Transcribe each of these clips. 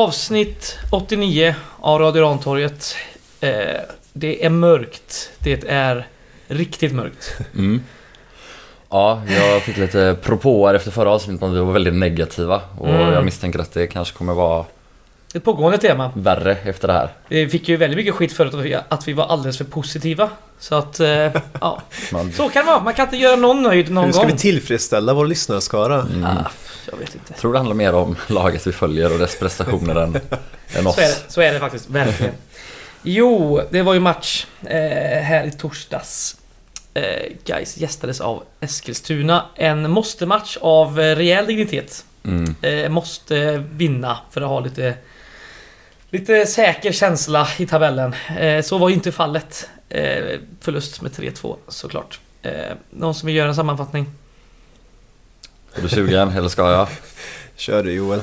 Avsnitt 89 av Radio Rantorget. Eh, det är mörkt. Det är riktigt mörkt. Mm. Ja, jag fick lite propåer efter förra avsnittet om vi var väldigt negativa. Och Mm. jag misstänker att det kanske kommer vara Ett pågående tema. värre efter det här. Vi fick ju väldigt mycket skit förut att vi, att vi var alldeles för positiva. Så att, eh, ja. Man, Så kan det vara. Man kan inte göra någon nöjd någon Hur ska gång. vi tillfredsställa vår lyssnarskara? mm. Ah, jag vet inte. Jag tror det handlar mer om laget vi följer och dess prestationer än, än oss. Så är, det, så är det faktiskt, verkligen. Jo, det var ju match eh, här i torsdags. Eh, Guys gästades av Eskilstuna. En måste-match av eh, rejäl dignitet. Mm. Eh, måste vinna för att ha lite, lite säker känsla i tabellen. Eh, så var ju inte fallet. Eh, förlust med 3-2 såklart. Eh, någon som vill göra en sammanfattning? Är du sugen eller ska jag? Kör du Joel.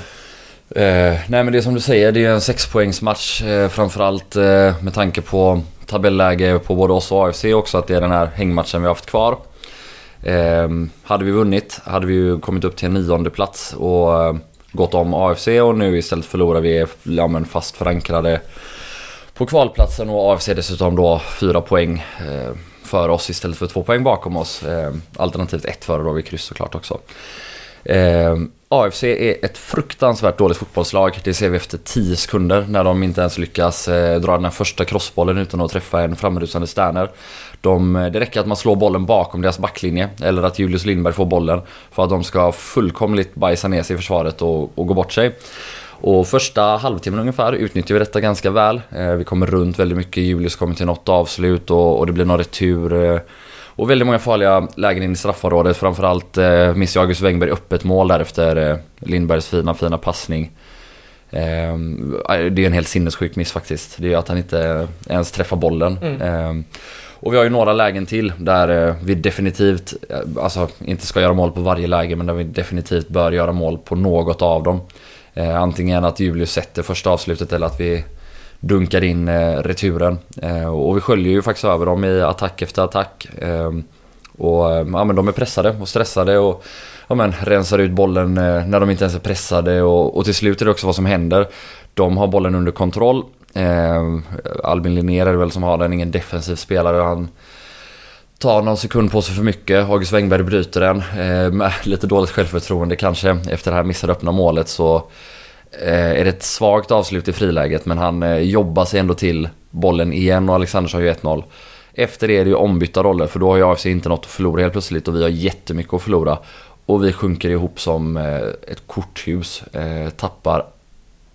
Eh, nej men det är som du säger, det är en sexpoängsmatch eh, framförallt eh, med tanke på tabelläge på både oss och AFC också att det är den här hängmatchen vi har haft kvar. Eh, hade vi vunnit hade vi ju kommit upp till en nionde plats och eh, gått om AFC och nu istället förlorar vi ja, men fast förankrade på kvalplatsen och AFC dessutom då fyra poäng eh, för oss istället för två poäng bakom oss. Eh, alternativt ett före då vid kryss såklart också. Eh, AFC är ett fruktansvärt dåligt fotbollslag. Det ser vi efter 10 sekunder när de inte ens lyckas eh, dra den första crossbollen utan att träffa en framrusande Sterner. De, eh, det räcker att man slår bollen bakom deras backlinje eller att Julius Lindberg får bollen för att de ska fullkomligt bajsa ner sig i försvaret och, och gå bort sig. Och första halvtimmen ungefär utnyttjar vi detta ganska väl. Eh, vi kommer runt väldigt mycket, Julius kommer till något avslut och, och det blir någon retur. Och väldigt många farliga lägen in i straffområdet. Framförallt eh, missar August Wengberg öppet mål där efter eh, Lindbergs fina, fina passning. Eh, det är en helt sinnessjuk miss faktiskt. Det är att han inte ens träffar bollen. Mm. Eh, och vi har ju några lägen till där eh, vi definitivt, alltså inte ska göra mål på varje läge men där vi definitivt bör göra mål på något av dem. Eh, antingen att Julius sätter första avslutet eller att vi dunkar in eh, returen. Eh, och vi sköljer ju faktiskt över dem i attack efter attack. Ehm, eh, och ja, men de är pressade och stressade och ja, men, rensar ut bollen eh, när de inte ens är pressade. Och, och till slut är det också vad som händer. De har bollen under kontroll. Eh, Albin Linnér är det väl som har den, ingen defensiv spelare. Han tar någon sekund på sig för mycket. August Wengberg bryter den. Eh, med lite dåligt självförtroende kanske efter det här missade öppna målet så Eh, är det ett svagt avslut i friläget men han eh, jobbar sig ändå till bollen igen och Alexanders har ju 1-0. Efter det är det ju ombytta roller för då har ju AFC inte något att förlora helt plötsligt och vi har jättemycket att förlora. Och vi sjunker ihop som eh, ett korthus. Eh, tappar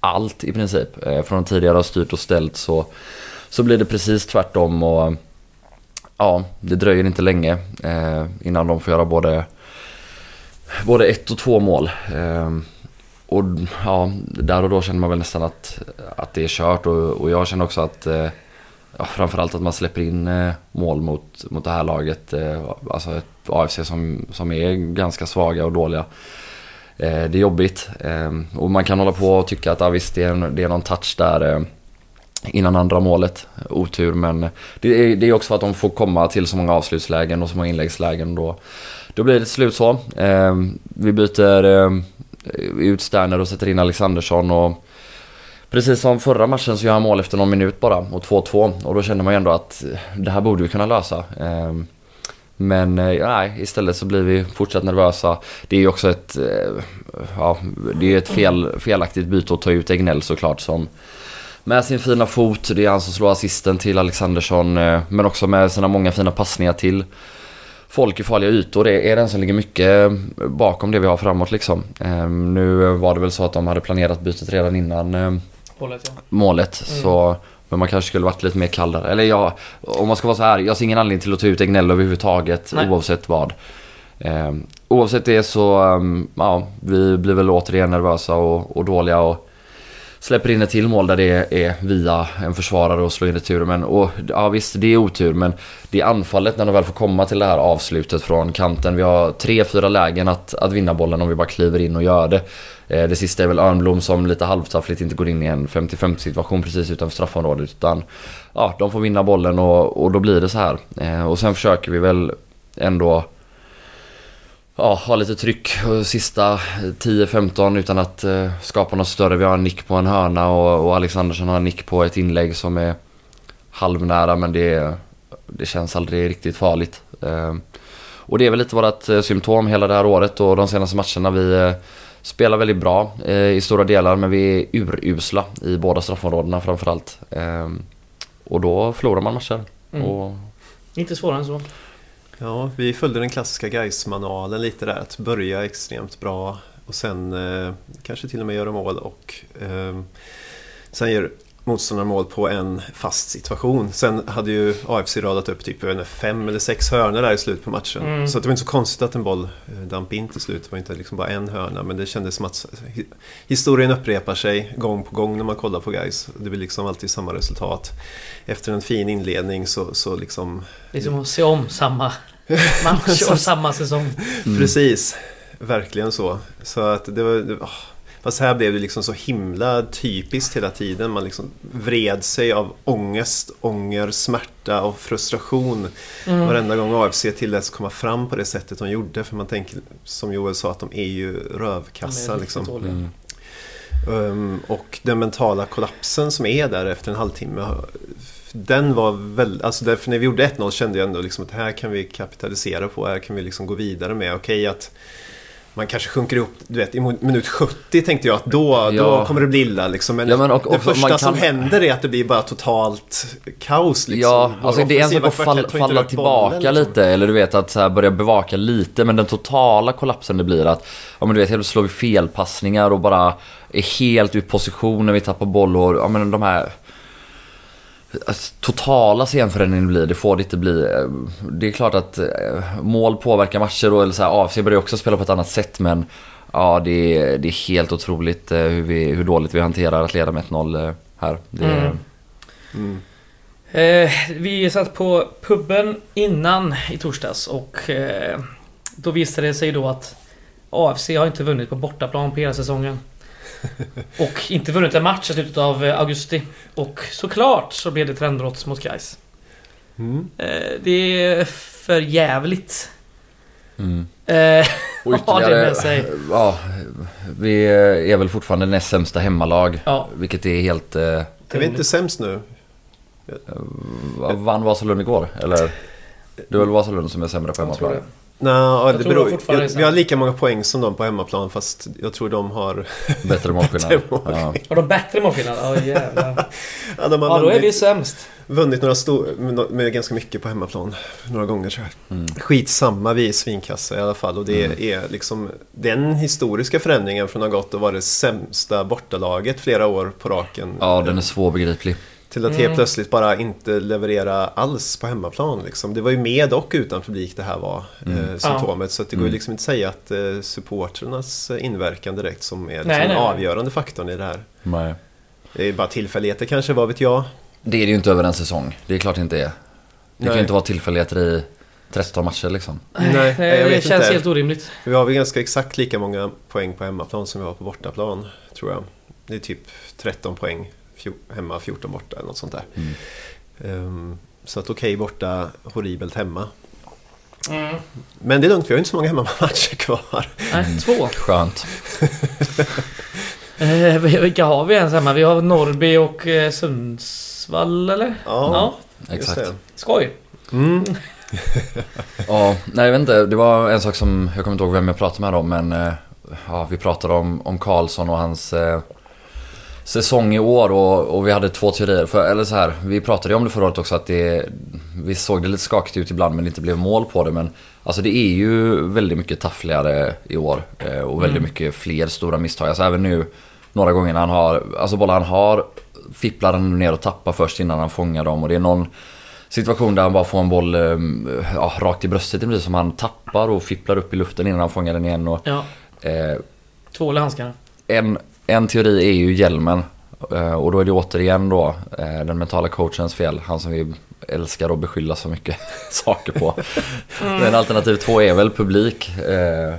allt i princip. Eh, från att tidigare ha styrt och ställt så, så blir det precis tvärtom och ja, det dröjer inte länge eh, innan de får göra både, både ett och två mål. Eh, och ja, där och då känner man väl nästan att, att det är kört och, och jag känner också att eh, ja, framförallt att man släpper in eh, mål mot, mot det här laget. Eh, alltså ett AFC som, som är ganska svaga och dåliga. Det är jobbigt. Och man kan hålla på och tycka att ja, visst, det är, en, det är någon touch där innan andra målet. Otur men det är, det är också för att de får komma till så många avslutslägen och så många inläggslägen. Då, då blir det till slut så. Vi byter Eh, ut Sterner och sätter in Alexandersson och Precis som förra matchen så gör han mål efter någon minut bara och 2-2 och då känner man ju ändå att eh, det här borde vi kunna lösa. Ehm, men eh, nej, istället så blir vi fortsatt nervösa. Det är ju också ett, ja, det är ett fel, felaktigt byte att ta ut Egnell såklart som med sin fina fot, det är han som slår assisten till Alexandersson men också med sina många fina passningar till folk i farliga ytor. Det är den som ligger mycket bakom det vi har framåt liksom. Eh, Nu var det väl så att de hade planerat bytet redan innan eh, Hållet, ja. målet. Mm. Så, men man kanske skulle varit lite mer kallare. Eller ja, om man ska vara så här. Jag ser ingen anledning till att ta ut Egnell överhuvudtaget Nej. oavsett vad. Eh, oavsett det så, um, ja, vi blir väl återigen nervösa och, och dåliga och släpper in ett till mål där det är via en försvarare och slår in returen. Men, och, ja visst, det är otur men det är anfallet när de väl får komma till det här avslutet från kanten. Vi har tre, fyra lägen att, att vinna bollen om vi bara kliver in och gör det. Eh, Det sista är väl Örnblom som lite halvtaffligt inte går in i en 50-50 situation precis utanför straffområdet. Utan ja, de får vinna bollen och, och då blir det så här. Eh, Och sen försöker vi väl ändå ja, ha lite tryck sista 10-15 utan att eh, skapa något större. Vi har en nick på en hörna och, och Alexandersson har en nick på ett inlägg som är halvnära men det, det känns aldrig riktigt farligt. Eh, och det är väl lite vårt eh, symptom hela det här året och de senaste matcherna. Vi eh, spelar väldigt bra eh, i stora delar men vi är urusla i båda straffområdena framförallt. Eh, och då förlorar man matcher. Mm. Och, Inte svårare än så. Ja, vi följde den klassiska Gais-manualen lite där. Att börja extremt bra och sen eh, kanske till och med göra mål och eh, sen gör motståndaren mål på en fast situation. Sen hade ju AFC radat upp typ inte, fem eller sex hörnor där i slutet på matchen. Mm. Så det var inte så konstigt att en boll eh, damp in till slut. Det var inte liksom bara en hörna men det kändes som att hi- historien upprepar sig gång på gång när man kollar på guys. Det blir liksom alltid samma resultat. Efter en fin inledning så, så liksom Det är som att se om samma match och samma säsong. Precis, verkligen så. Så att det var... Åh. Fast här blev det liksom så himla typiskt hela tiden. Man liksom vred sig av ångest, ånger, smärta och frustration. Mm. Varenda gång AFC tilläts komma fram på det sättet de gjorde. För man tänker, som Joel sa, att de är ju rövkassa. Är liksom. mm. Um, och den mentala kollapsen som är där efter en halvtimme. Den var väldigt, alltså därför när vi gjorde 1-0 kände jag ändå liksom att här kan vi kapitalisera på, här kan vi liksom gå vidare med. Okej att man kanske sjunker ihop, du vet i minut 70 tänkte jag att då, då Ja. kommer det bli illa liksom. Men, Ja, men och- det och första man som kan- händer är att det blir bara totalt kaos liksom. Ja, Vår alltså det är en sak att fall, falla tillbaka bollen, liksom. lite eller du vet att så här börja bevaka lite men den totala kollapsen det blir att Ja men du vet helt slår vi felpassningar och bara är helt ur position när vi tappar boll och ja men de här Alltså, totala scenförändringen blir, det får det inte bli. Eh, det är klart att eh, mål påverkar matcher och eller så här, AFC börjar också spela på ett annat sätt men Ja det är, det är helt otroligt eh, hur, vi, hur dåligt vi hanterar att leda med 1-0 här. Det, Mm. Mm. Eh, vi satt på puben innan i torsdags och eh, då visade det sig då att AFC har inte vunnit på bortaplan på hela säsongen. Och inte vunnit en match i slutet av eh, augusti. Och såklart så blev det trendbrott mot Gais. Mm. Eh, det är för jävligt. Mm. Eh, Och med sig. Ja, vi är väl fortfarande näst sämsta hemmalag. ja, Vilket är helt... Eh, Är vi inte sämst nu? vann Vasalund igår? Eller? Det är väl Vasalund som är sämre på hemmaplan? Nej, det beror, jag, vi har lika många poäng som de på hemmaplan fast jag tror de har... Bättre målskillnad. Ja. Har de bättre målskillnad? Ja jävlar. Ja, de har Ja då är vi sämst. vunnit några stor, med, med ganska mycket på hemmaplan. Några gånger tror jag. Mm. Skitsamma, vi är svinkassa i alla fall. Och det Mm. är liksom den historiska förändringen från att ha gått och vara det sämsta bortalaget flera år på raken. ja, den är svårbegriplig. Till att Mm. helt plötsligt bara inte leverera alls på hemmaplan. Liksom. Det var ju med och utan publik det här var Mm. eh, symptomet. Så att det går ju Mm. liksom inte att säga att eh, supporternas inverkan direkt som är liksom Nej, den nej, nej. avgörande faktorn i det här. Nej. Det är bara tillfälligheter kanske, vad vet jag. Det är det ju inte över en säsong. Det är klart det inte är. Det kan Nej. ju inte vara tillfälligheter i 13 matcher liksom. Nej, Nej, jag det vet känns inte. helt orimligt. Vi har väl ganska exakt lika många poäng på hemmaplan som vi har på bortaplan, tror jag. Det är typ 13 poäng hemma, 14 borta eller något sånt där. Mm. Ehm, så att okej borta, horribelt hemma. Mm. Men det är lugnt, vi har inte så många hemmamatcher kvar. Nej, två. Skönt. Eh, vilka har vi ens hemma? Vi har Norrby och eh, Sundsvall eller? Ja, just Exakt. Skoj. Mm. Ja, nej jag vet inte. Det var en sak som, jag kommer inte ihåg vem jag pratade med om men eh, ja, vi pratade om, om Karlsson och hans eh, säsong i år och, och vi hade två teorier. För, eller så här, vi pratade ju om det förra året också att det, vi såg det lite skakigt ut ibland men det inte blev mål på det. Men alltså det är ju väldigt mycket taffligare i år eh, och väldigt Mm. mycket fler stora misstag. Alltså även nu några gånger när han har, alltså bollar han har fipplar han ner och tappar först innan han fångar dem och det är någon situation där han bara får en boll eh, ja, rakt i bröstet precis som han tappar och fipplar upp i luften innan han fångar den igen. Och, Ja, eh, två handskar. en, en teori är ju hjälmen. Eh, och då är det återigen då eh, den mentala coachens fel. Han som vi älskar att beskylla så mycket saker på. Men alternativ två är väl publik. Eh,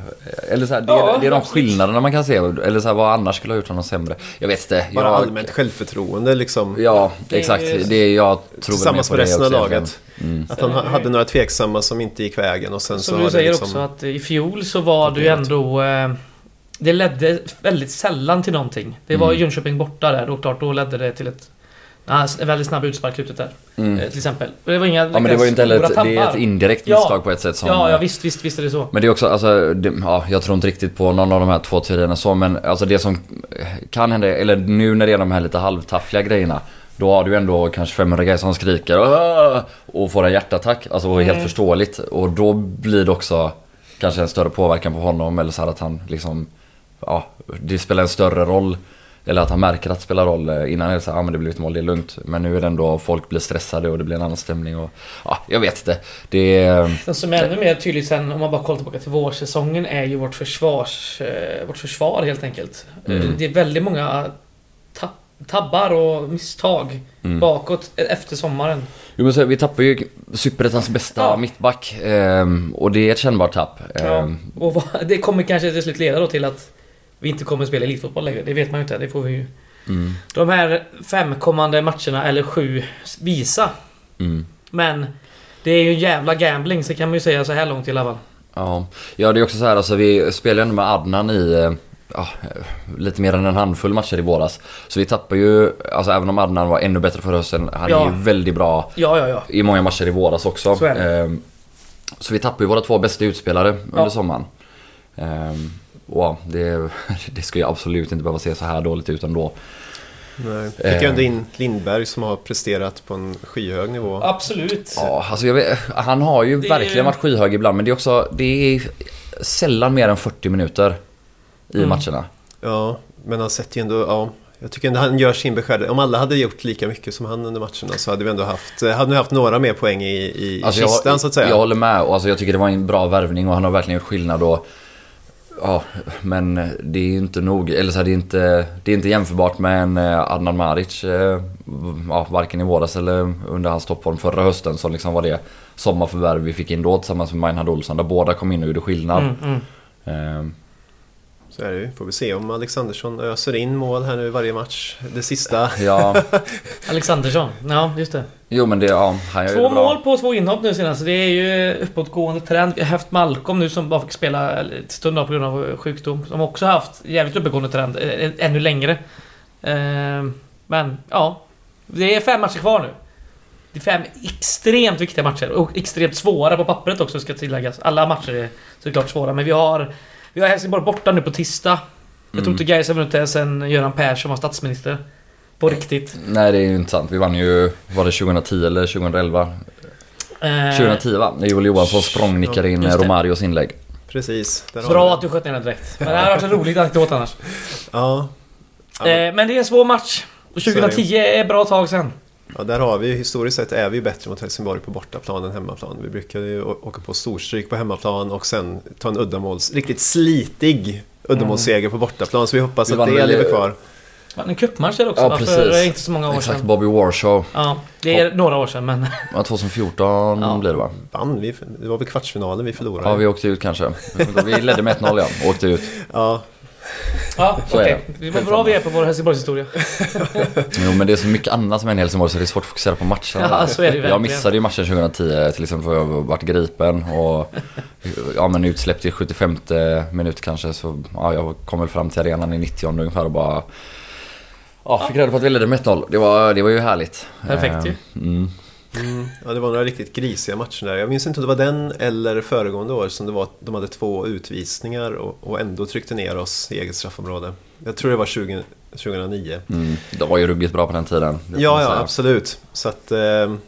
eller så här, det, är, Ja, det är de skillnaderna man kan se. Eller så här, vad annars skulle ha gjort honom sämre. Jag vet inte. Bara jag, allmänt självförtroende liksom. Ja, exakt. Det är, jag tror Tillsammans på med det resten av laget. Mm. Att han ha- hade några tveksamma som inte gick vägen och sen så Som du det säger liksom... också att i fjol så var ju ändå... Eh, det ledde väldigt sällan till någonting. Det var Mm. Jönköping borta där och klart då ledde det till ett... Ja, en väldigt snabb utspark slutet där. Mm. Eh, till exempel. Det var inga Ja men det var ju inte heller ett, det är ett indirekt Ja. misstag på ett sätt som... Ja, ja visst, visst, visst är det så. Men det är också, alltså, det, ja, jag tror inte riktigt på någon av de här två teorierna så, men alltså det som kan hända, eller nu när det är de här lite halvtaffliga grejerna. Då har du ändå kanske 500 grejer som skriker "Åh!" och får en hjärtattack. Alltså är helt Mm. förståeligt. Och då blir det också kanske en större påverkan på honom eller så här att han liksom, ja, det spelar en större roll. Eller att han märker att det spelar roll. Innan är det så här, ja men det blir ett mål, det är lugnt. Men nu är det ändå, folk blir stressade och det blir en annan stämning och, ja, jag vet inte. Det är... Den som är ännu mer tydlig sen, om man bara kollar tillbaka till vårsäsongen, är ju vårt försvars... Eh, vårt försvar helt enkelt. Eh, Mm. Det är väldigt många tab tabbar och misstag Mm. bakåt efter sommaren. Jo men så, vi tappar ju Superettans bästa Ja. mittback ehm, och det är ett kännbart tapp. Ja. Ehm, Och vad, det kommer kanske till slut leda då till att vi inte kommer spela elitfotboll längre. Det vet man ju inte. Det får vi ju... mm, De här fem kommande matcherna, eller sju, visa. mm. Men det är ju en jävla gambling, så kan man ju säga så här långt i alla fall. Ja. ja, det är också så här alltså vi spelade ändå med Adnan i eh, ja, lite mer än en handfull matcher i våras. Så vi tappar ju, alltså även om Adnan var ännu bättre förra hösten, han Ja. är ju väldigt bra Ja, i många matcher i våras också. Så. Ehm, så vi tappar ju våra två bästa utspelare under sommaren. Ja, det, det ska ju absolut inte behöva se så här dåligt ut ändå. Nej. Fick Eh. ändå in Lindberg som har presterat på en skyhög nivå. Absolut. Ja, alltså jag vet, han har ju Det verkligen varit skyhög ibland men det är också, det är sällan mer än 40 minuter i Mm. matcherna. Ja, men han sätter ju ändå... Ja, jag tycker ändå han gör sin beskärda. Om alla hade gjort lika mycket som han under matcherna så hade vi ändå haft, hade vi haft några mer poäng i, i Alltså kistan jag, så att säga. Jag håller med och alltså jag tycker det var en bra värvning och han har verkligen gjort skillnad och Ja, men det är ju inte nog, eller så här, det är inte, det är inte jämförbart med en eh, Adnan Maric, eh, ja, varken i våras eller under hans toppform förra hösten som liksom var det sommarförvärv vi fick in då tillsammans med Meinhard Olsson där båda kom in och gjorde skillnad. Mm, mm. Så är det ju. Får vi se om Alexandersson öser in mål här nu i varje match. Det sista. ja, Alexandersson. Ja, just det. jo men det, ja, han gör Två det bra. mål på två inhopp nu senast. Det är ju uppåtgående trend. Vi har haft Malcolm nu som bara fick spela en stund på grund av sjukdom. Som också har haft jävligt uppåtgående trend. eh, Ännu längre. Ehm, Men ja. Det är fem matcher kvar nu. Det är fem extremt viktiga matcher och extremt svåra på pappret också ska tilläggas. Alla matcher är såklart svåra men vi har... Vi har Helsingborg borta nu på tisdag. Jag tror Mm. inte Gais har vunnit det sen Göran Persson var statsminister. På riktigt. Nej det är ju inte sant. Vi vann ju, var det 2010 eller 2011? Eh, 2010 va? När Joel Johansson språngnickade in Just det. Romarios inlägg. Precis. Där har Bra att du sköt ner den direkt. Men det hade varit en rolig anekdot annars. Ja. Eh, men det är en svår match. Och Så är det. 2010 är ett bra tag sen. Ja, där har vi ju historiskt sett är vi ju bättre mot Helsingborg på bortaplan än hemmaplan. Vi brukar ju åka på storstryk på hemmaplan och sen ta en uddamåls, riktigt slitig uddamålsseger på bortaplan. Så vi hoppas Vi att vann det väl- lever kvar. Men en cupmatch också Ja, va? För inte så många år Exakt, sedan. Bobby Warshow. Ja, det är några år sedan men... Ja, 2014 Ja. blir det va? Vann vi? Det var väl kvartsfinalen vi förlorade? Ja, vi åkte ut kanske. Vi ledde med 1-0 ja, åkte ut. Ja, Ja, okej. Det var bra vi är på vår Helsingborgshistoria. Jo men det är så mycket annat som är i Helsingborg så det är svårt att fokusera på matchen. Ja, så är det ju Jag verkligen. missade ju matchen 2010 till exempel för jag varit gripen och ja men utsläppt i 75 minut kanske så ja, jag kom väl fram till arenan i 90 ungefär och bara Ja, fick reda på att vi ledde med 1-0. Det var, det var ju härligt. Perfekt ju. Eh, Mm. Mm, ja, det var några riktigt grisiga matcher där. Jag minns inte om det var den eller föregående år som det var, de hade två utvisningar och, och ändå tryckte ner oss i eget straffområde. Jag tror det var 20, 2009. Mm. De var ju ruggigt bra på den tiden. det Ja, ja, absolut. Så att, eh,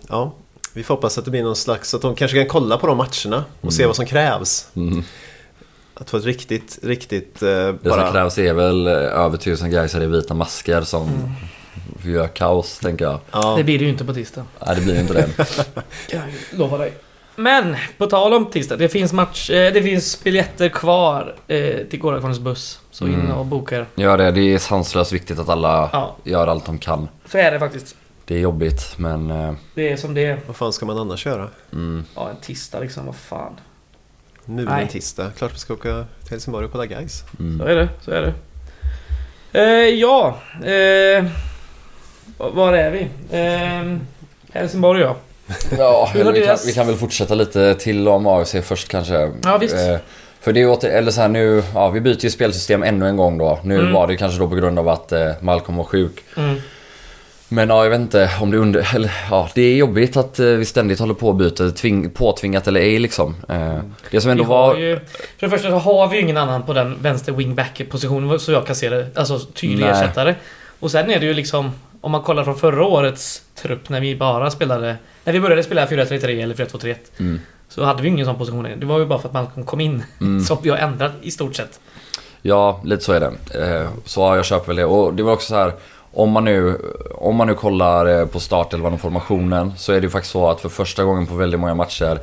ja. Vi får hoppas att det blir någon slags, att de kanske kan kolla på de matcherna och se vad som krävs. Mm. Att få ett riktigt, riktigt eh, Det bara... som krävs är väl eh, över tusen gaisare i vita masker som Mm. gör kaos, tänker jag. Ja, Det blir det ju inte på tisdag. Nej, det blir inte det. Kan jag ju lova dig. Men, på tal om tisdag. Det finns match... Eh, det finns biljetter kvar eh, till Gårdakvarnens buss. Så in Mm. och boka er. Gör det. Det är sanslöst viktigt att alla Ja, gör allt de kan. så är det faktiskt. Det är jobbigt, men... eh, Det är som det är. vad fan ska man annars göra? Mm. Ja, en tisdag liksom. Vad fan. Nu Nej. en tisdag. Klart vi ska åka till Helsingborg och kolla guys. Så Mm. är det, så är det. Eh, ja, eh, var är vi? Eh, Helsingborg ja. Ja, vi, kan, vi kan väl fortsätta lite till om AFC först kanske. Ja, visst. Eh, för det är åter, eller så här nu, ja vi byter ju spelsystem ännu en gång då. Nu Mm. var det kanske då på grund av att eh, Malcolm var sjuk. Mm. Men ja, jag vet inte om det under... Eller, ja, det är jobbigt att eh, vi ständigt håller på och byter, tving, påtvingat eller ej liksom. Eh, det som ändå Vi var... ju, för det första så har vi ju ingen annan på den vänster wingback positionen så jag kan se det. Alltså tydlig Nej. ersättare. Och sen är det ju liksom om man kollar från förra årets trupp när vi bara spelade När vi började spela 4-3-3 eller 4-2-3-1 Mm, Så hade vi ingen sån position. Det var ju bara för att Malcolm kom in mm. som vi har ändrat i stort sett. Ja, lite så är det. Eh, så ja, jag köper väl det. Och det var också så här. Om man nu, om man nu kollar eh, på startelvan och formationen så är det ju faktiskt så att för första gången på väldigt många matcher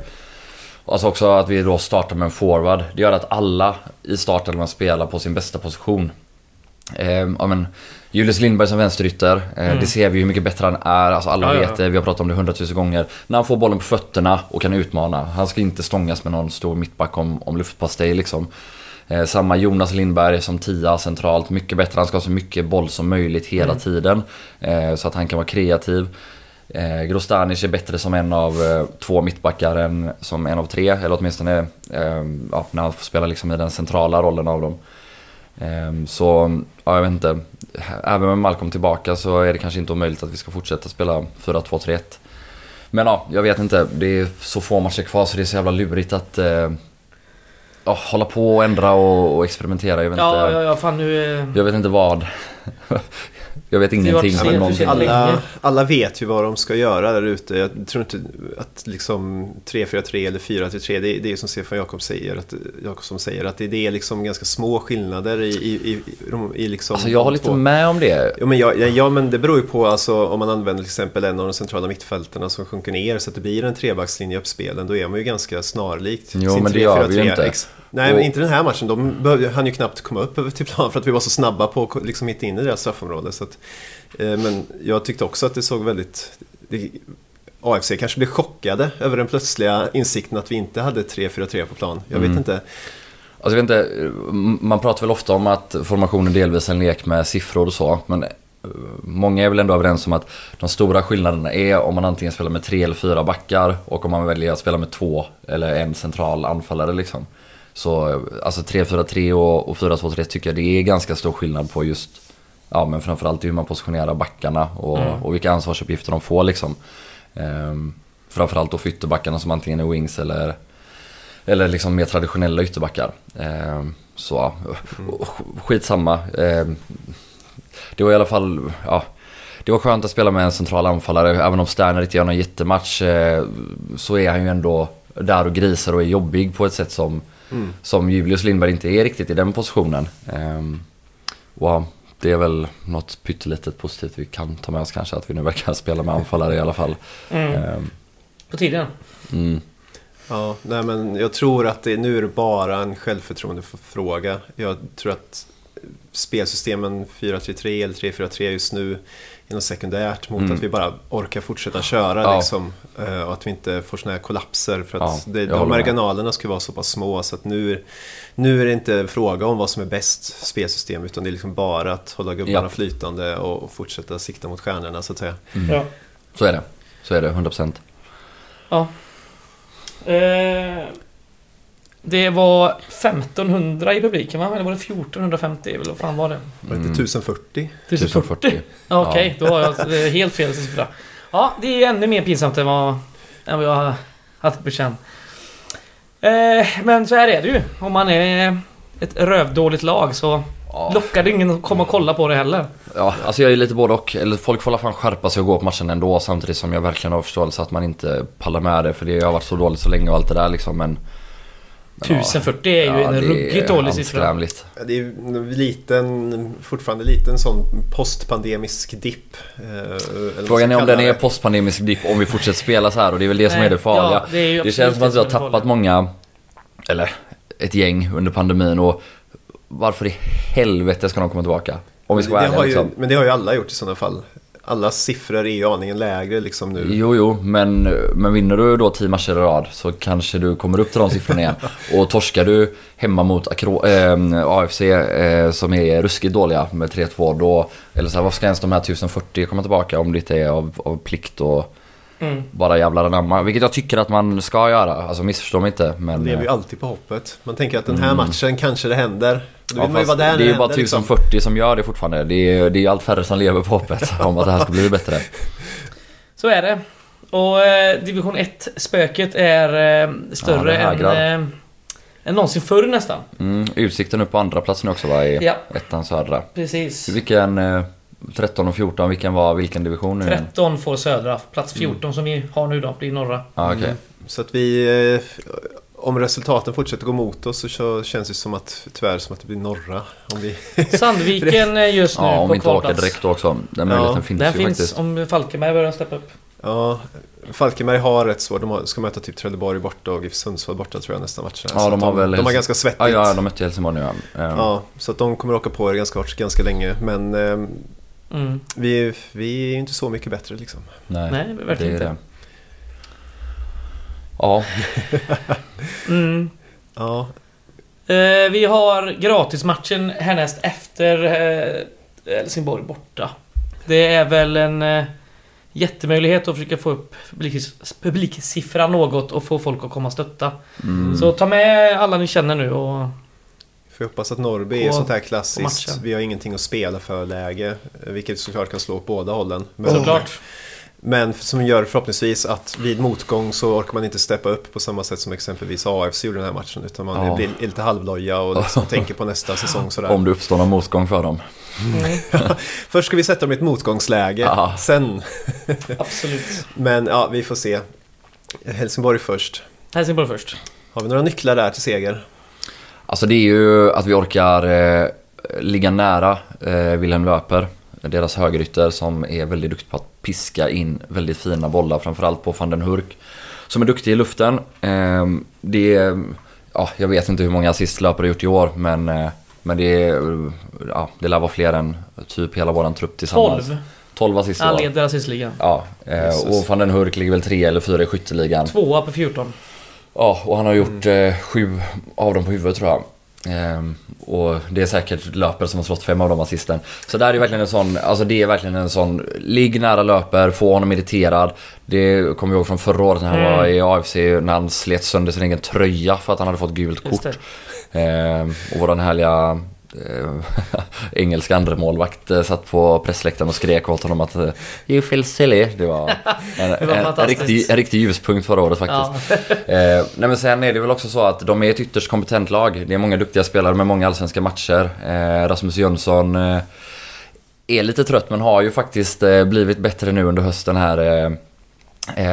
Alltså också att vi då startar med en forward. Det gör att alla i startelvan spelar på sin bästa position. Eh, ja, men, Julius Lindberg som vänsterytter, eh, Mm. det ser vi ju hur mycket bättre han är. Alltså alla Ja, vet ja. det, vi har pratat om det hundratusen gånger. När han får bollen på fötterna och kan utmana. Han ska inte stångas med någon stor mittback om, om luftpastej liksom. Eh, samma Jonas Lindberg som tia centralt. Mycket bättre, han ska ha så mycket boll som möjligt hela Mm. tiden. Eh, så att han kan vara kreativ. Eh, Grostanic är bättre som en av eh, två mittbackar än som en av tre. Eller åtminstone eh, ja, när han får spela liksom i den centrala rollen av dem. Eh, så, ja jag vet inte. Även med Malcolm tillbaka så är det kanske inte omöjligt att vi ska fortsätta spela 4-2-3-1. Men ja, jag vet inte. Det är så få matcher kvar så det är så jävla lurigt att eh, ja, hålla på och ändra och, och experimentera. Jag vet, Ja, inte, ja, ja, fan nu... eh, jag vet inte vad. Jag vet ingenting. varit men. Alla, alla vet ju vad de ska göra där ute. Jag tror inte att liksom 3-4-3 eller 4-3-3, det, är- det är som Stefan Jakob säger, att, Jakobsson säger, att det, det är liksom ganska små skillnader i, i, i, i, liksom Alltså jag håller lite med om det. Ja men, ja, ja, ja men det beror ju på alltså, om man använder till exempel en av de centrala mittfältarna som sjunker ner så att det blir en trebackslinje i uppspelen. Då är man ju ganska snarlikt. Jo, sin men det gör vi ju 3-4-3. Nej, men inte den här matchen. De behövde, hann ju knappt komma upp till plan för att vi var så snabba på att liksom mitt inne i deras straffområde. Så att, eh, men jag tyckte också att det såg väldigt... Det, AFC kanske blev chockade över den plötsliga insikten att vi inte hade 3-4-3 på plan. Jag vet Mm. inte. Alltså jag vet inte, man pratar väl ofta om att formationen delvis är en lek med siffror och så. Men eh, många är väl ändå överens om att de stora skillnaderna är om man antingen spelar med tre eller fyra backar och om man väljer att spela med två eller en central anfallare liksom. Så alltså 3-4-3 och, och 4-2-3 tycker jag det är ganska stor skillnad på just Ja men framförallt hur man positionerar backarna och, Mm. och vilka ansvarsuppgifter de får liksom. Ehm, framförallt då för ytterbackarna som antingen är wings eller eller liksom mer traditionella ytterbackar. Ehm, så sk- skitsamma. Ehm, det var i alla fall, ja. Det var skönt att spela med en central anfallare. Även om Sterner inte gör någon jättematch eh, så är han ju ändå där och grisar och är jobbig på ett sätt som, Mm. som Julius Lindberg inte är riktigt i den positionen. Ehm, och ja, det är väl något pyttelitet positivt vi kan ta med oss kanske. Att vi nu verkar spela med anfallare i alla fall. Mm. Ehm, På tiden. mm. Ja, nej men jag tror att det, nu är det bara en självförtroendefråga. Jag tror att spelsystemen 4-3-3 eller 3-4-3 just nu något sekundärt mot Mm. att vi bara orkar fortsätta köra Ja. liksom. eh, Och att vi inte får såna här kollapser. För att Ja, det, de med. marginalerna ska vara så pass små så att nu, nu är det inte fråga om vad som är bäst spelsystem utan det är liksom bara att hålla gubbarna Ja. flytande och, och fortsätta sikta mot stjärnorna så att säga. Mm. Ja. Så är det. Så är det, 100%. Ja. Eh, det var 1500 i publiken va? Eller var det 1450? Eller vad fan var det? Var det Mm. inte 1040? 1040. Ja, Okej, då har jag eh, helt fel siffra. Ja, det är ännu mer pinsamt än vad, än vad jag har haft på känn. Eh, men så här är det ju. Om man är ett rövdåligt lag så Ja. lockar det ingen att komma och kolla på det heller. Ja, alltså jag är lite både och. Eller folk får i alla fall skärpa sig och gå på matchen ändå samtidigt som jag verkligen har förståelse att man inte pallar med det för det har varit så dåligt så länge och allt det där liksom men... men ja. 1040 är ju Ja, en ruggigt dålig siffra. Det är en liten, fortfarande liten sån postpandemisk dipp. eh, Frågan är om den är postpandemisk dipp om vi fortsätter spela så här och det är väl det som Nej, är det farliga. ja, det är det känns som att vi har som tappat många, eller ett gäng under pandemin och varför i helvete ska de komma tillbaka? Om vi ska vara det ärliga har ju, liksom. Men det har ju alla gjort i sådana fall. Alla siffror är ju aningen lägre liksom nu. Jo, jo, men, men vinner du då 10 matcher i rad så kanske du kommer upp till de siffrorna igen. Och torskar du hemma mot Akro, eh, AFC eh, som är ruskigt dåliga med 3-2 då, eller så här, varför ska ens de här 1040 komma tillbaka om det inte är av, av plikt och Mm. bara jävlar anamma. Vilket jag tycker att man ska göra. Alltså missförstå mig inte. Men, Man lever ju eh, alltid på hoppet. Man tänker att den här Mm. matchen kanske det händer. Då vill ja, man ju fast vara där när det är ju bara händer, liksom. 1040 som gör det fortfarande. Det är, det är allt färre som lever på hoppet om att det här ska bli bättre. Så är det. Och eh, division 1-spöket är eh, större det än, eh, än någonsin förr nästan. Mm, utsikten upp på andra plats nu också va, i Ja, ettan södra. precis. Vilken, eh, 13 och 14, vilken var vilken division nu igen? 13 får södra. Plats 14 som vi har nu då blir norra. Ja, okej. Så att vi... Om resultaten fortsätter gå mot oss så känns det som att, tyvärr som att det blir norra. Om vi, Sandviken är just nu Ja, om på vi inte åker direkt också. Den möjligheten Ja, finns Den ju finns faktiskt. om Falkenberg börjar steppa upp. ja, Falkenberg har rätt svårt. De ska möta typ Trelleborg borta och GIF Sundsvall borta tror jag nästa match. Ja, Så de har väl de har ganska svettigt. Ja, ja, de mötte Helsingborg nu ja. Eh, Ja, så att de kommer åka på er ganska hårt ganska länge. Men eh, Mm. vi, vi är ju inte så mycket bättre liksom. Nej, Nej, verkligen det är inte. Ja, Mm. Ja, Eh, vi har gratismatchen härnäst efter eh, Helsingborg borta. Det är väl en eh, jättemöjlighet att försöka få upp publiks, publiksiffran något och få folk att komma och stötta. mm. Så ta med alla ni känner nu och... får jag hoppas att Norrby är sånt här klassiskt. Vi har ingenting att spela för läge. eh, Vilket såklart kan slå åt båda hållen. Men, Såklart. Men som gör förhoppningsvis att vid motgång så orkar man inte steppa upp på samma sätt som exempelvis AFC gjorde den här matchen. Utan man Ja. blir lite halvloja och liksom tänker på nästa säsong sådär. Om det uppstår någon motgång för dem. Mm, Först ska vi sätta dem i ett motgångsläge. Ja. Sen. absolut. Men ja, vi får se. Helsingborg först. Helsingborg först. Har vi några nycklar där till seger? Alltså det är ju att vi orkar eh, ligga nära eh, Wilhelm Löper. Deras högerytter som är väldigt duktig på att piska in väldigt fina bollar. Framförallt på van den Hurk. Som är duktig i luften. Eh, det är, ja, jag vet inte hur många assist Löper har gjort i år men, eh, men det, är, ja, det lär vara fler än typ hela våran trupp tillsammans. 12. 12 assist Han leder assistligan. Ja, eh, och van den Hurk ligger väl tre eller fyra i skytteligan. Tvåa på 14. Ja, och han har gjort eh, sju av dem på huvudet tror jag. Ehm, och det är säkert löper som har slått fem av de assisten. Så där är verkligen en sån, alltså det är verkligen en sån, ligg nära löper, få honom irriterad. Det kommer jag ihåg från förra året när han Mm. var i AFC, när han slet sönder sin egen tröja för att han hade fått gult kort. Ehm, och våran härliga eh, engelska andremålvakt eh, satt på pressläktaren och skrek åt honom att eh, You feel silly. Det var en, Det var en, riktig, en riktig ljuspunkt förra året faktiskt. Ja. Eh, nej men sen är det väl också så att de är ett ytterst kompetent lag. Det är många duktiga spelare med många allsvenska matcher. Eh, Rasmus Jönsson eh, är lite trött men har ju faktiskt blivit bättre nu under hösten här.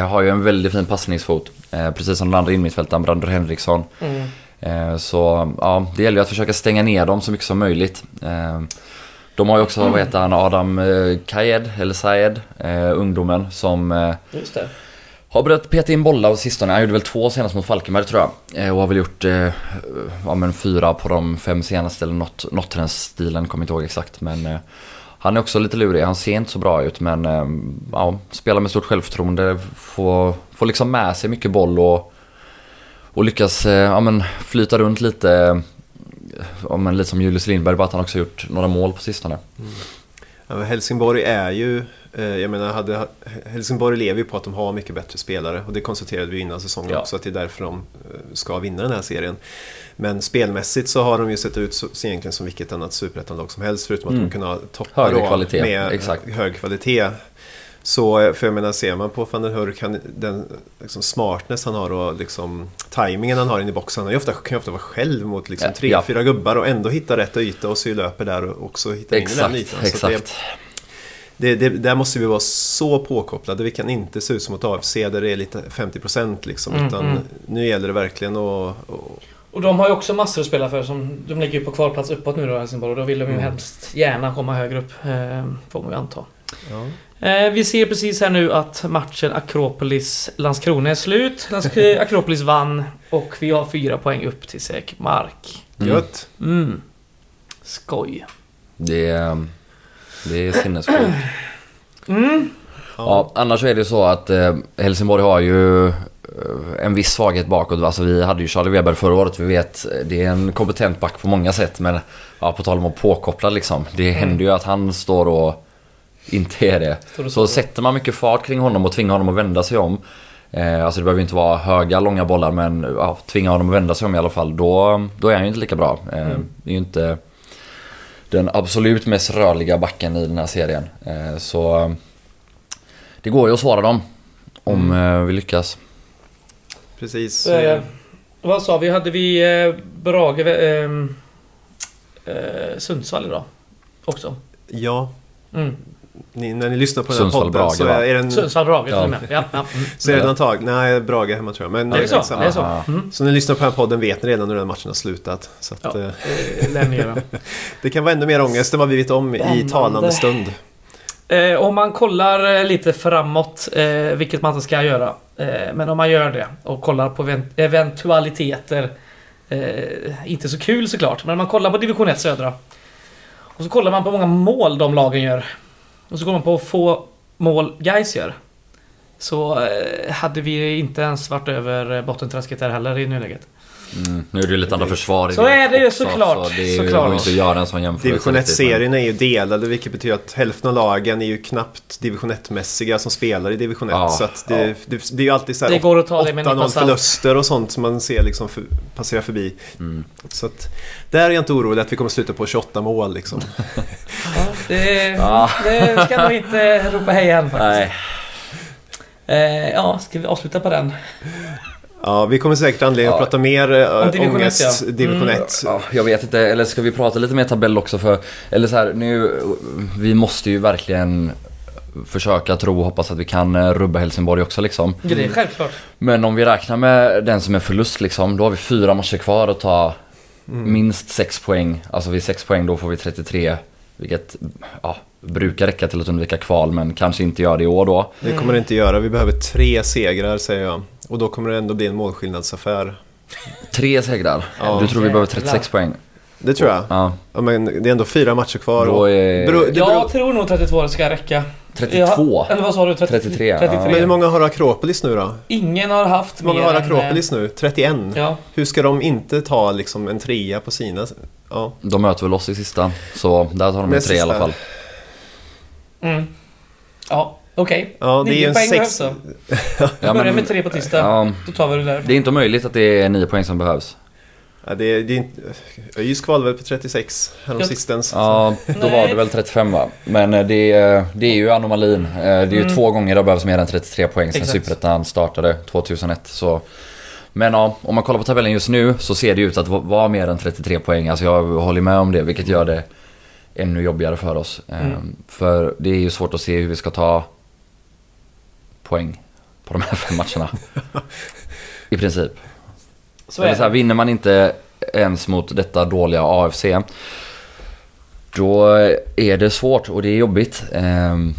Har ju en väldigt fin passningsfot. Precis som den andra innermittfältaren, Brander Henriksson. Mm. Eh, så ja, det gäller ju att försöka stänga ner dem så mycket som möjligt. Eh, de har ju också, vad heter han, Adam eh, Kayed, eller Sayed, ungdomen som har börjat peta in bollar på sistone. Han gjorde väl två senast mot Falkenberg tror jag. Och har väl gjort eh, ja, men fyra på de fem senaste eller något, något till den stilen, kommer inte ihåg exakt. Men eh, han är också lite lurig. Han ser inte så bra ut men eh, ja, spelar med stort självförtroende. Får, får liksom med sig mycket boll och, och lyckas eh, ja, men flyta runt lite. eh, Ja, men lite som Julius Lindberg, bara att han också gjort några mål på sistone. Ja, men Helsingborg är ju, eh, jag menar, hade, Helsingborg lever ju på att de har mycket bättre spelare och det konstaterade vi innan säsongen Ja. också att det är därför de eh, ska vinna den här serien. Men spelmässigt så har de ju sett ut så, egentligen som vilket annat superettanlag som helst förutom att Mm. de kunnat toppa Högre då kvalitet, med exakt. hög kvalitet. Så, eh, för jag menar, ser man på van den Hurk, han, den liksom smartness han har och liksom tajmingen han har inne i boxen. Han ofta, kan ju ofta vara själv mot liksom tre, ja. fyra gubbar och ändå hitta rätt yta och så löper där och också hitta in i den ytan. Så att det- exakt. det, det, där måste vi vara så påkopplade. Vi kan inte se ut som ett AFC där det är lite 50% liksom. Mm, utan mm. nu gäller det verkligen att... att- Och de har ju också massor att spela för. Som, de ligger ju på kvalplats uppåt nu då, Helsingborg. Och då vill de ju Mm. helst gärna komma högre upp. Eh, får man ju anta. ja. Eh, vi ser precis här nu att matchen Akropolis-Landskrona är slut. Lands- Akropolis vann och vi har fyra poäng upp till säker mark. Mm. Gött! Mm. Skoj. Det är, det är sinnessjukt. Mm. Ja, annars är det så att eh, Helsingborg har ju eh, en viss svaghet bakåt. Alltså vi hade ju Charlie Weber förra året. Vi vet, eh, det är en kompetent back på många sätt. Men ja, på tal om att påkoppla liksom. Det händer ju att han står och inte är det. Så så? sätter man mycket fart kring honom och tvingar honom att vända sig om. Eh, alltså det behöver inte vara höga, långa bollar men ja, tvinga honom att vända sig om i alla fall. Då, då är han ju inte lika bra. Eh, Mm. Det är ju inte den absolut mest rörliga backen i den här serien. Eh, så det går ju att svara dem. Om Mm. eh, vi lyckas. Precis. Eh, vad sa vi? Hade vi eh, Brage... Eh, eh, Sundsvall idag? Också. Ja, Mm. Ni, när ni lyssnar på den här Sundsvall, podden Brage, så är, är den, Sundsvall Brage Ja. till och med. Ja, ja. Så är den antag, Nej, Brage hemma tror jag. Men, Det är så? Det är så? Mm. Så när ni lyssnar på den här podden vet ni redan hur den matchen har slutat. Så att, Ja. eh, Det det kan vara ännu mer ångest än vad vi vet om i talande stund. Eh, om man kollar eh, lite framåt, eh, vilket man inte ska göra. Eh, men om man gör det och kollar på event- eventualiteter. Eh, inte så kul såklart, men om man kollar på division 1 södra. Och så kollar man på hur många mål de lagen gör. Och så kollar man på få mål guys gör. Så eh, hade vi inte ens varit över eh, bottenträsket där heller i nuläget. Mm. Nu är det ju lite andra försvar i Så det är det ju såklart, Så det är ju, såklart. går inte att göra en sån jämförelse. Division riktigt, men- 1-serien är ju delade vilket betyder att hälften av lagen är ju knappt division 1-mässiga som spelar i division 1. Ja, så att det, ja. det, det är ju alltid så här Det går att ta det med en nypa 8-0 salt. förluster och sånt som man ser liksom för, passera förbi. Mm. Så att där är jag inte orolig att vi kommer sluta på 28 mål liksom. Det, Ja. det ska nog inte ropa hej än faktiskt. Nej. Eh, ja, ska vi avsluta på den? Ja, vi kommer säkert anledning att Ja. prata mer eh, Om division ångest, ett, ja. division Mm. 1. Ja, jag vet inte, eller ska vi prata lite mer tabell också för... Eller så här, nu... Vi måste ju verkligen försöka tro och hoppas att vi kan eh, rubba Helsingborg också liksom. Ja, det är självklart. Men om vi räknar med den som är förlust liksom, då har vi fyra matcher kvar att ta Mm. minst sex poäng. Alltså vid sex poäng då får vi 33. Vilket ja, brukar räcka till att undvika kval men kanske inte gör det i år då. Det kommer det inte göra. Vi behöver tre segrar säger jag. Och då kommer det ändå bli en målskillnadsaffär. Tre segrar. Ja. du tror vi behöver Jävlar. 36 poäng? Det tror jag. Ja. Ja, men det är ändå fyra matcher kvar. Då och- är... Jag beror- tror nog 32 ska räcka. 32? Ja, eller vad sa du? 30, 33, ja. 33. Men hur många har Akropolis nu då? Ingen har haft Hur många mer har än, Akropolis nu? 31? eh, Ja. Hur ska de inte ta liksom en trea på sina? Ja, De möter väl oss i sista. Så där tar de en tre i alla sista- fall. Mm. Ja, okej. ja det är ju Nio en poäng sex... behövs då. Ja, Vi börjar med tre på tisdag. Ja, Då tar vi det där. det är inte omöjligt att det är nio poäng som behövs. Ja, det är, det är inte... ÖIS kvalade väl på 36 häromsistens. Ja, då var det väl 35 va? Men eh, det, är- det är ju anomalin. Eh, Det är ju Mm. två gånger det behövs mer än 33 poäng sen. Superettan startade 2001. Så. Men ja, om man kollar på tabellen just nu så ser det ut att va- vara mer än 33 poäng. Alltså jag håller med om det, vilket gör det ännu jobbigare för oss. Mm. För det är ju svårt att se hur vi ska ta poäng på de här fem matcherna. I princip. Så är så här, det. vinner man inte ens mot detta dåliga AFC då är det svårt och det är jobbigt. Ehm,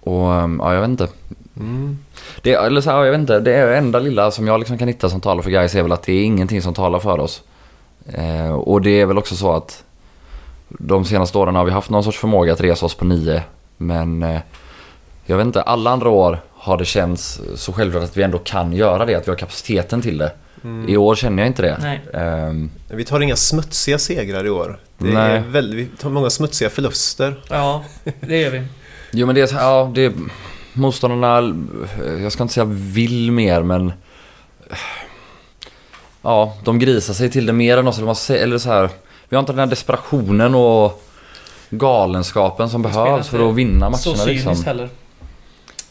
och ehm, ja, jag vet inte. Mm. Det, eller så här, jag vet inte. Det är enda lilla som jag liksom kan hitta som talar för guys är väl att det är ingenting som talar för oss. Eh, och det är väl också så att de senaste åren har vi haft någon sorts förmåga att resa oss på nio. Men eh, jag vet inte, alla andra år har det känts så självklart att vi ändå kan göra det, att vi har kapaciteten till det. Mm. I år känner jag inte det. Nej. Ehm, Vi tar inga smutsiga segrar i år. Det Nej. är väldigt, vi tar många smutsiga förluster. Ja, det gör vi. jo men det är ja det... Motståndarna, jag ska inte säga vill mer men... Ja, de grisar sig till det mer än oss. Eller, man säger, eller så här, vi har inte den här desperationen och galenskapen som behövs för att vinna Så matcherna cyniskt liksom. heller.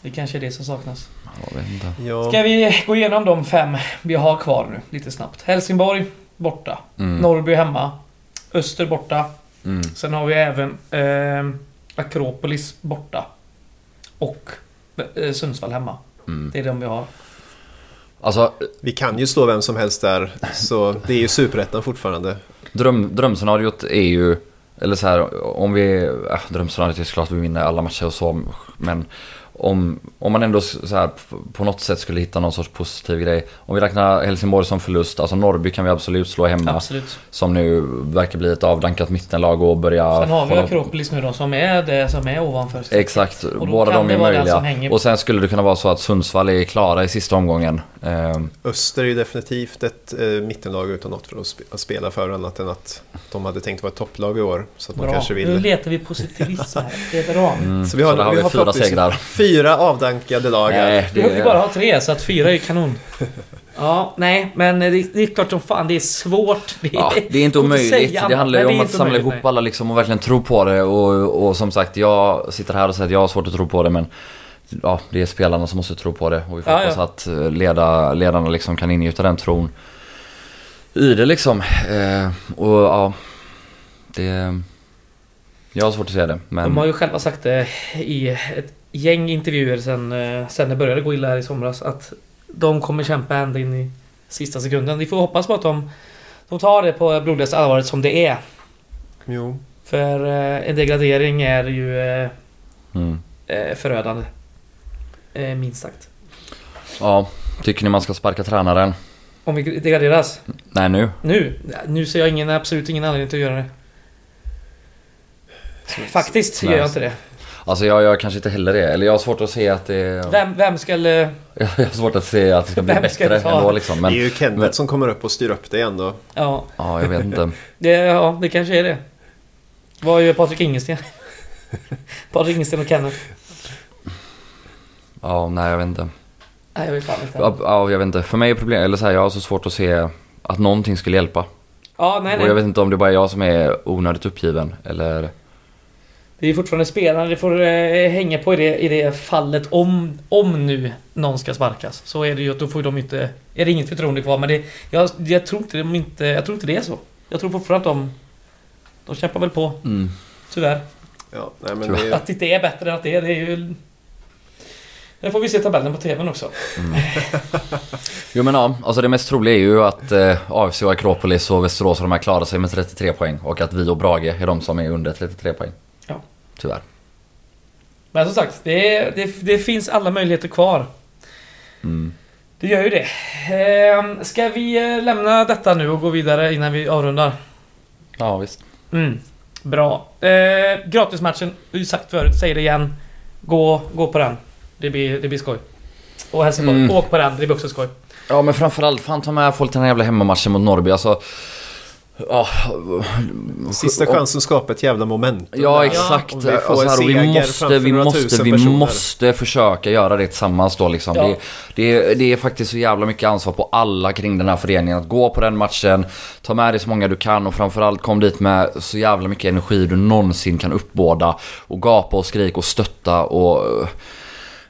Det kanske är det som saknas. Jag vet inte. Ja, Ska vi gå igenom de fem vi har kvar nu, lite snabbt. Helsingborg, borta. Mm. Norrby hemma. Öster borta. Mm. Sen har vi även eh, Akropolis borta. Och Sundsvall hemma. Mm. Det är de vi har. Alltså, vi kan ju slå vem som helst där. Så det är ju superettan fortfarande. dröm, drömscenariot är ju... Eller så här, om vi... Äh, drömscenariot är såklart att vi vinner alla matcher och så. Men om, om man ändå så här, på något sätt skulle hitta någon sorts positiv grej. Om vi räknar Helsingborg som förlust, alltså Norrby kan vi absolut slå hemma. Absolut. Som nu verkar bli ett avdankat mittenlag och börja... Sen har vi Akropolis nu då som är det som är ovanför. Exakt, båda de är möjliga. Och sen skulle det kunna vara så att Sundsvall är klara i sista omgången. Ehm, Öster är ju definitivt ett eh, mittenlag utan något för att sp- att spela för annat än att de hade tänkt vara ett topplag i år. Så att man Bra. kanske Nu vill... letar vi positivism här. Det är bra. mm, Så vi har, där har vi vi har fyra segrar. Fyra avdankade lag här. Nej, Vi det behöver ju bara ha tre så att fyra är kanon. Ja, nej, men det, det är klart som fan det är svårt. Det är, Ja, det är inte omöjligt. säga Det handlar ju om att samla ihop alla liksom och verkligen tro på det. Och, och som sagt, jag sitter här och säger att jag har svårt att tro på det men ja, det är spelarna som måste tro på det. Och vi får Ja, hoppas ja. att eh, leda, ledarna liksom kan ingjuta den tron i det liksom. Eh, och ja, det... Jag har svårt att se det. Men De har ju själva sagt det i ett gäng intervjuer sen, eh, sen det började gå illa här i somras att de kommer kämpa ända in i sista sekunden. Vi får hoppas på att de, de tar det på blodigaste allvaret som det är. Jo. För eh, en degradering är ju eh, mm. förödande. Minst sagt. Ja, tycker ni man ska sparka tränaren? Om vi degraderas. Nej nu. Nu? Nu ser jag ingen, absolut ingen anledning till att göra det. Faktiskt Nej. gör jag inte det. Alltså jag gör kanske inte heller det. Eller jag har svårt att se att det... Vem, vem ska... eh, Jag har svårt att se att det ska bli Vem ska bättre ta? ändå liksom. Men det är ju Kenneth men- som kommer upp och styr upp det igen då. Ja, ja, jag vet inte. det, ja, det kanske är det. Vad gör Patrik Ingesten? Patrik Ingesten och Kenneth? Ja, nej jag vet inte. Nej, jag vet fan inte. Ja, ja, jag vet inte. För mig är problem, eller så här, jag har så svårt att se att någonting skulle hjälpa. Ja, nej, Och jag nej. vet inte om det bara är jag som är onödigt uppgiven eller... Det är fortfarande spelarna det får eh, hänga på i det, i det fallet om, om nu någon ska sparkas. Så är det ju att då får de inte... Är det inget förtroende kvar. Men det, jag, jag, tror inte de inte, jag tror inte det är så. Jag tror fortfarande att de... De kämpar väl på, Mm. tyvärr. Ja, nej, men det, Att det inte är bättre än att det är, det är ju... Nu får vi se tabellen på TVn också. Jo men ja, alltså det mest troliga är ju att eh, AFC och Akropolis och Västerås och de här klarar sig med 33 poäng. Och att vi och Brage är de som är under 33 poäng. Tyvärr. Men som sagt, det, det, det finns alla möjligheter kvar. Mm. Det gör ju det. Ehm, ska vi eh, lämna detta nu och gå vidare innan vi avrundar? Ja visst. Mm. Bra. Eh, gratismatchen, vi har sagt förut, säger det igen. Gå, gå på den. Det blir, det blir skoj. Och Helsingborg, Mm. åk på den. Det blir också skoj. Ja men framförallt, fan ta med folk till den här jävla hemmamatchen mot Norrby. Alltså... Ja, sista och- chansen skapar ett jävla momentum. Ja där. exakt. Om vi Alltså, en här, och vi måste, vi måste, vi personer. måste försöka göra det tillsammans då liksom. Ja. Det, det, det är faktiskt så jävla mycket ansvar på alla kring den här föreningen. Att gå på den matchen, ta med dig så många du kan och framförallt kom dit med så jävla mycket energi du någonsin kan uppbåda. Och gapa och skrika och stötta och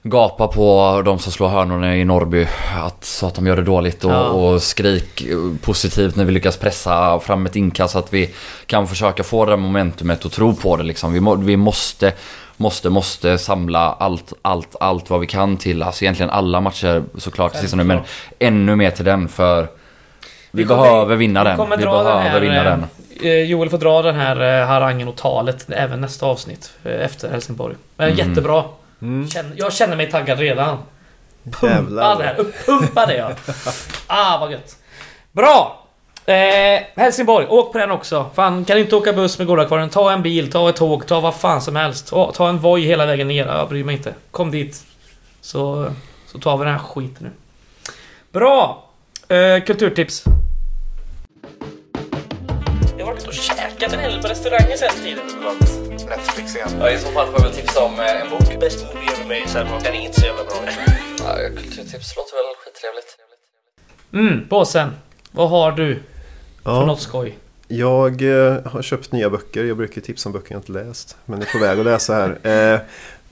gapa på de som slår hörnorna i Norrby. Att, så att de gör det dåligt och, Ja. och skrik eh, positivt när vi lyckas pressa fram ett inkast. Så att vi kan försöka få det momentumet och tro på det liksom. Vi, må, vi måste, måste, måste samla allt, allt, allt vad vi kan till. Alltså egentligen alla matcher såklart. Nu, men ännu mer till den för vi, Vi behöver vinna vi den. Vi behöver den här, vinna eh, den. Eh, Joel får dra den här eh, harangen och talet även nästa avsnitt. eh, Efter Helsingborg. Men Mm. jättebra. Mm. Känner, jag känner mig taggad redan. Pumpa det här. Uppumpa det ja. Ah, vad gött. Bra! Eh, Helsingborg, åk på den också. Fan, kan du inte åka buss med Gårdakvarnen, ta en bil, ta ett tåg, ta vad fan som helst. Ta, ta en Voi hela vägen ner, jag bryr mig inte. Kom dit. Så, så tar vi den här skiten nu. Bra! Eh, kulturtips. Jag har varit och käkat en hel del på restauranger sen tiden. Netflix igen. Ja, I så fall får jag väl tipsa om eh, en bok. Bäst movie ever made, sen den är inte så jävla bra. Ja, kulturtips låter väl skittrevligt. Mm, Båsen. Vad har du för Ja, något skoj? jag eh, har köpt nya böcker. Jag brukar tipsa om böcker jag inte läst. Men är på väg att läsa här. Eh,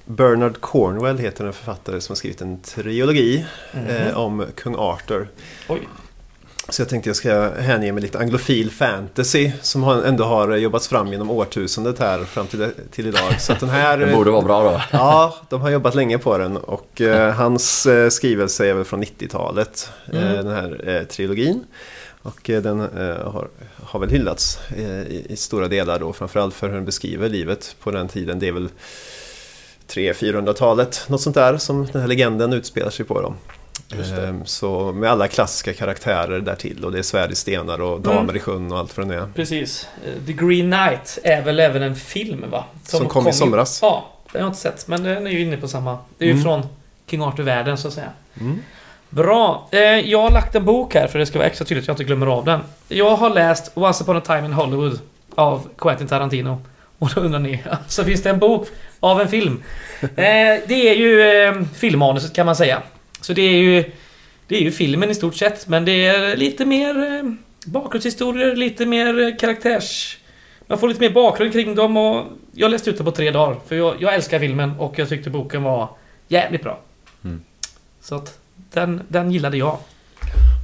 Bernard Cornwell heter en författare som har skrivit en trilogi eh, om kung Arthur. Oj. Så jag tänkte jag ska hänge mig lite anglofil fantasy som ändå har jobbats fram genom årtusendet här fram till, till idag. Så den här... Den borde vara bra då. Ja, de har jobbat länge på den och eh, hans eh, skrivelse är väl från 90-talet, eh, Mm. den här eh, trilogin. Och eh, den eh, har, har väl hyllats eh, i, i stora delar då, framförallt för hur den beskriver livet på den tiden. Det är väl 300-400-talet, något sånt där som den här legenden utspelar sig på. Då. Ehm, Så med alla klassiska karaktärer där till och det är svärd i stenar och damer Mm. i sjön och allt vad det är. Precis. Eh, The Green Knight är väl även en film va? Som kom i somras. Ja, den har jag inte sett. Men den är ju inne på samma. Det är ju Mm. från King Arthur-världen så att säga. Mm. Bra. Eh, jag har lagt en bok här för det ska vara extra tydligt att jag inte glömmer av den. Jag har läst Once upon a time in Hollywood av Quentin Tarantino. Och då undrar ni, så finns det en bok av en film. Eh, det är ju filmmanuset kan man säga. Så det är ju Det är ju filmen i stort sett, men det är lite mer eh, bakgrundshistorier, lite mer eh, karaktärs... Man får lite mer bakgrund kring dem och jag läste ut det på tre dagar. För jag, jag älskar filmen och jag tyckte boken var jävligt bra. Mm. Så att den, den gillade jag.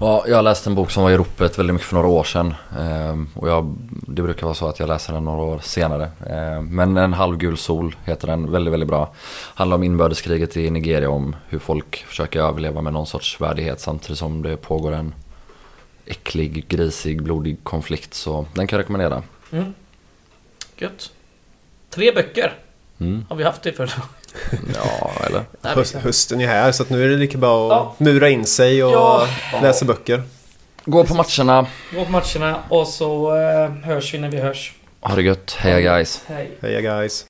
Ja, jag läste en bok som var i ropet väldigt mycket för några år sedan. Ehm, och jag, det brukar vara så att jag läser den några år senare. Ehm, men En halvgul sol heter den, väldigt, väldigt bra. Handlar om inbördeskriget i Nigeria, om hur folk försöker överleva med någon sorts värdighet samtidigt som det pågår en äcklig, grisig, blodig konflikt. Så den kan jag rekommendera. Mm. Gött. Tre böcker Mm. har vi haft det för. Ja, eller? Höst, hösten är här så att nu är det lika bra att Ja. mura in sig och Ja. läsa böcker. Gå på matcherna. Gå på matcherna och så eh, hörs vi när vi hörs. Ha det gött. Heja guys. Hej. Heja guys!